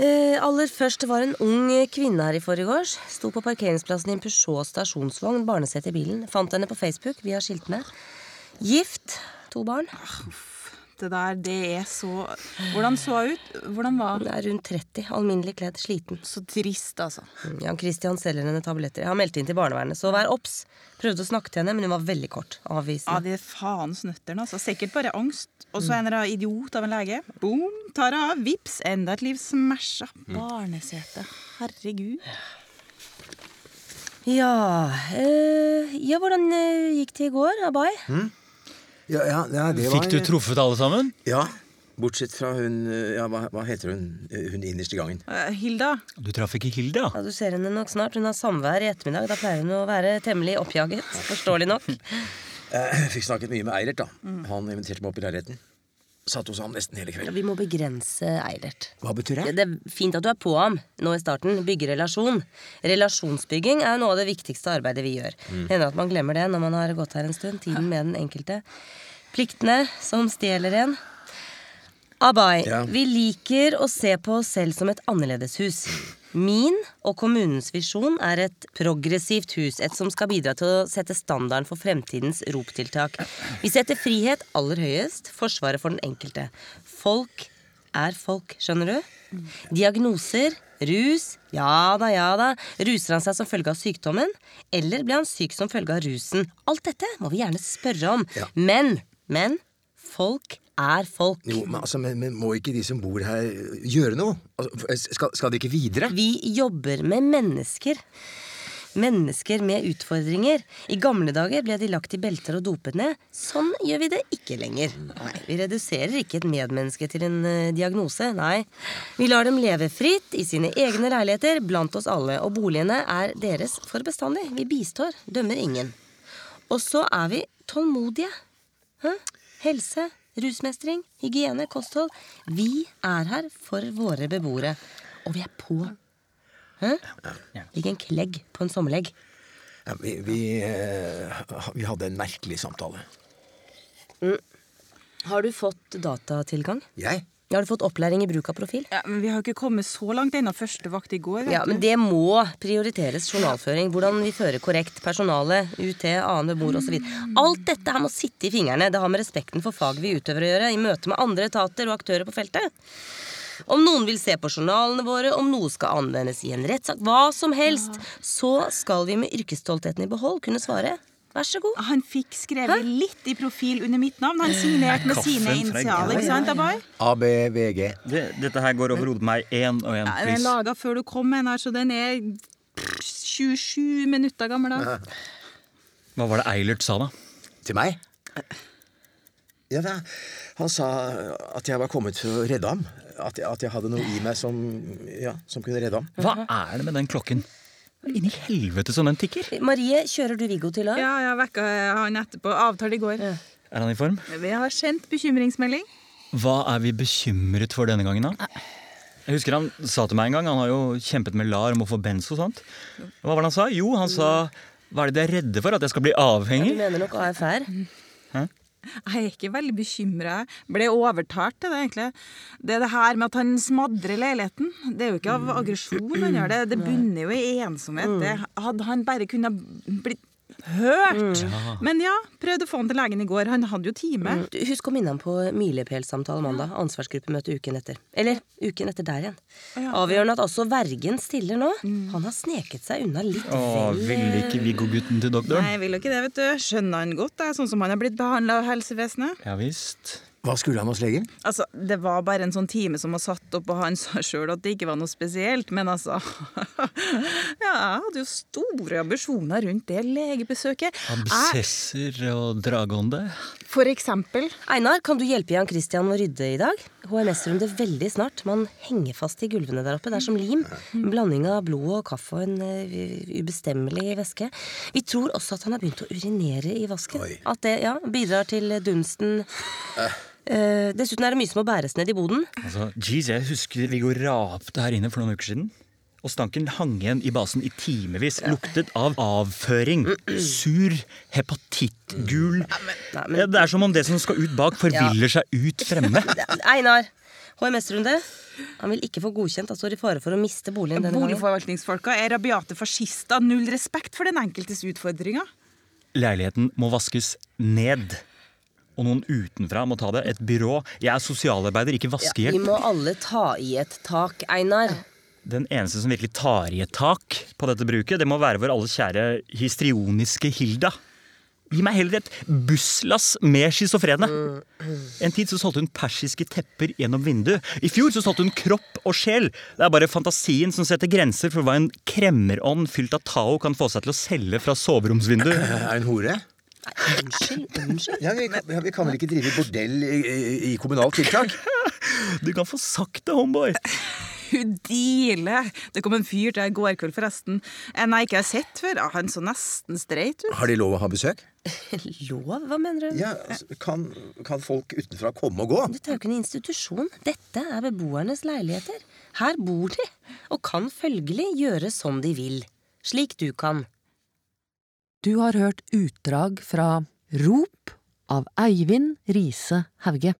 Eh, aller først, det var en ung kvinne her i forgårs. Sto på parkeringsplassen i en Peugeot stasjonsvogn, barnesete i bilen. Fant henne på Facebook, vi har skilt med. Gift, to barn. Det der, det er så Hvordan så hun ut? Hvordan var Hun er rundt 30, alminnelig kledd, sliten. Så trist, altså. Jan Christian selger henne tabletter. Jeg har meldt inn til barnevernet, så vær obs. Prøvde å snakke til henne, men hun var veldig kort. Ja, det er faens nøtterne, altså. Sikkert bare angst. Og så en eller idiot av en lege. Boom, tar av. Vips, enda et liv smasha. Barnesete. Herregud. Ja, øh, ja hvordan øh, gikk det i går, Abai? Ja, ja, ja, det var, Fikk du truffet alle sammen? Ja. Bortsett fra hun eh, Ja, hva, hva heter hun? Eh, Hun innerst i gangen. Eh, Hilda, Du traff ikke Hilda? Ja, Du ser henne nok snart. Hun har samvær i ettermiddag. Da pleier hun å være temmelig oppjaget. Forståelig nok. Eh, Jeg fikk snakket mye med Eilert, da. Han inviterte meg opp i leiligheten. Satt hos ham nesten hele Ja, kvelden. Vi må begrense Eilert. Hva betyr Det, det? det er fint at du er på ham nå i starten. Bygge relasjon. Relasjonsbygging er noe av det viktigste arbeidet vi gjør. Hender at man glemmer det når man har gått her en stund. Tiden med den enkelte. Pliktene som stjeler en. Abai, Ja. vi liker å se på oss selv som et annerledeshus. Min og kommunens visjon er et progressivt hus, et som skal bidra til å sette standarden for fremtidens roptiltak. Vi setter frihet aller høyest, forsvaret for den enkelte. Folk er folk, skjønner du? Diagnoser, rus, ja da, ja da. Ruser han seg som følge av sykdommen, eller ble han syk som følge av rusen? Alt dette må vi gjerne spørre om. Ja. Men, men, folk er folk. Jo, men, altså, men, men må ikke de som bor her, gjøre noe? Altså, skal, skal de ikke videre? Vi jobber med mennesker. Mennesker med utfordringer. I gamle dager ble de lagt i belter og dopet ned. Sånn gjør vi det ikke lenger. Nei, Vi reduserer ikke et medmenneske til en uh, diagnose. Nei. Vi lar dem leve fritt i sine egne leiligheter blant oss alle. Og boligene er deres for bestandig. Vi bistår, dømmer ingen. Og så er vi tålmodige. Hæ? Helse, rusmestring, hygiene, kosthold. Vi er her for våre beboere. Og vi er på. Hæ? En klegg på en sommerlegg. Ja, vi, vi, eh, vi hadde en merkelig samtale. Har du fått datatilgang? Jeg? Har du fått opplæring i bruk av profil? ja, men vi har jo ikke kommet så langt ennå. Første vakt i går. Ja, men det må prioriteres journalføring. Hvordan vi fører korrekt personale, UT, annen beboer osv. Alt dette her må sitte i fingrene. Det har med respekten for faget vi utøver å gjøre, i møte med andre etater og aktører på feltet. Om noen vil se på journalene våre, om noe skal anvendes i en rettssak, hva som helst, så skal vi med yrkesstoltheten i behold kunne svare vær så god. Han fikk skrevet litt i profil under mitt navn. Han signerte med sine initialer, ikke sant, Abay? ABVG. Det, dette her går over hodet på meg én og én, Ja, den er laga før du kom her, så den er 27 minutter gammel. da. Hva var det Eilert sa, da? Til meg? Ja, da, han sa at jeg var kommet for å redde ham. At jeg, at jeg hadde noe i meg som, ja, som kunne redde ham. Hva er det med den klokken? Inn i helvete som den tikker! Marie, kjører du Viggo til lag? Ja, jeg vekka han etterpå. Avtale i går. Er han i form? Vi har sendt bekymringsmelding. Hva er vi bekymret for denne gangen, da? Jeg husker Han sa til meg en gang Han har jo kjempet med LAR om å få bens og sånt. Hva var det han sa? Jo, han sa Hva er det de er redde for? At jeg skal bli avhengig? Ja, Du mener nok AFR? Jeg er ikke veldig bekymra. Ble overtalt til det, egentlig. Det er det her med at han smadrer leiligheten. Det er jo ikke av aggresjon han gjør det. Det bunner jo i ensomhet. Det hadde han bare kunnet blitt hørt. Men ja, prøvde å få han til legen i går. Han hadde jo time. Mm. Husk å minne ham på milepælsamtale mandag. Ansvarsgruppemøte uken etter. Eller uken etter der igjen. Ja. Avgjørende at også vergen stiller nå. Han har sneket seg unna litt Å, vel ville ikke Viggo-gutten til doktoren? Nei, vil jo ikke det, vet du. Skjønner han godt, det er sånn som han har blitt behandla av helsevesenet. Ja visst. Hva skulle han hos legen? Altså, Det var bare en sånn time som var satt opp, og han sa sjøl at det ikke var noe spesielt. Men altså Ja, jeg hadde jo store ambisjoner rundt det legebesøket. Jeg, Absesser og dragånde? for eksempel Einar, kan du hjelpe Jan Christian med å rydde i dag? HMS-runde veldig snart. Man henger fast i gulvene der oppe. Det er som lim. En blanding av blod og kaffe og en uh, ubestemmelig væske. Vi tror også at han har begynt å urinere i vasken. Oi. At det ja, bidrar til dunsten. Eh, dessuten er det mye som må bæres ned i boden. Altså, jeez, Jeg husker Viggo rapte her inne for noen uker siden. Og stanken hang igjen i basen i timevis. Luktet av avføring. Sur, hepatittgul. Ja, Det er som om det som skal ut bak, forviller seg ut fremme. Einar! HMS-runde. Han vil ikke få godkjent og står i fare for å miste boligen denne gangen. Boligforvaltningsfolka er rabiate fascister. Null respekt for den enkeltes utfordringer. Leiligheten må vaskes ned. Og noen utenfra må ta det. Et byrå. Jeg er sosialarbeider, ikke vaskehjelp Vi må alle ta i et tak, Einar. Den eneste som virkelig tar i et tak på dette bruket, det må være vår alles kjære histrioniske Hilda. Gi meg heller et busslass med schizofrene. En tid så solgte hun persiske tepper gjennom vinduet. I fjor så solgte hun kropp og sjel. Det er bare fantasien som setter grenser for hva en kremmerånd fylt av Tao kan få seg til å selge fra soveromsvinduet. Er hun hore? Unnskyld, unnskyld. Ja, vi, kan, ja, vi kan vel ikke drive bordell i, i, i kommunalt tiltak? Du kan få sagt det, homeboy. Hun dealer! Det kom en fyr til i går kveld, forresten. En jeg ikke har sett før. Ah, Han så nesten streit ut. Har de lov å ha besøk? Lov? Hva mener du? Ja, altså, kan, kan folk utenfra komme og gå? Dette er jo ikke en institusjon. Dette er beboernes leiligheter. Her bor de, og kan følgelig gjøre som de vil. Slik du kan. Du har hørt utdrag fra Rop av Eivind Riise Hauge.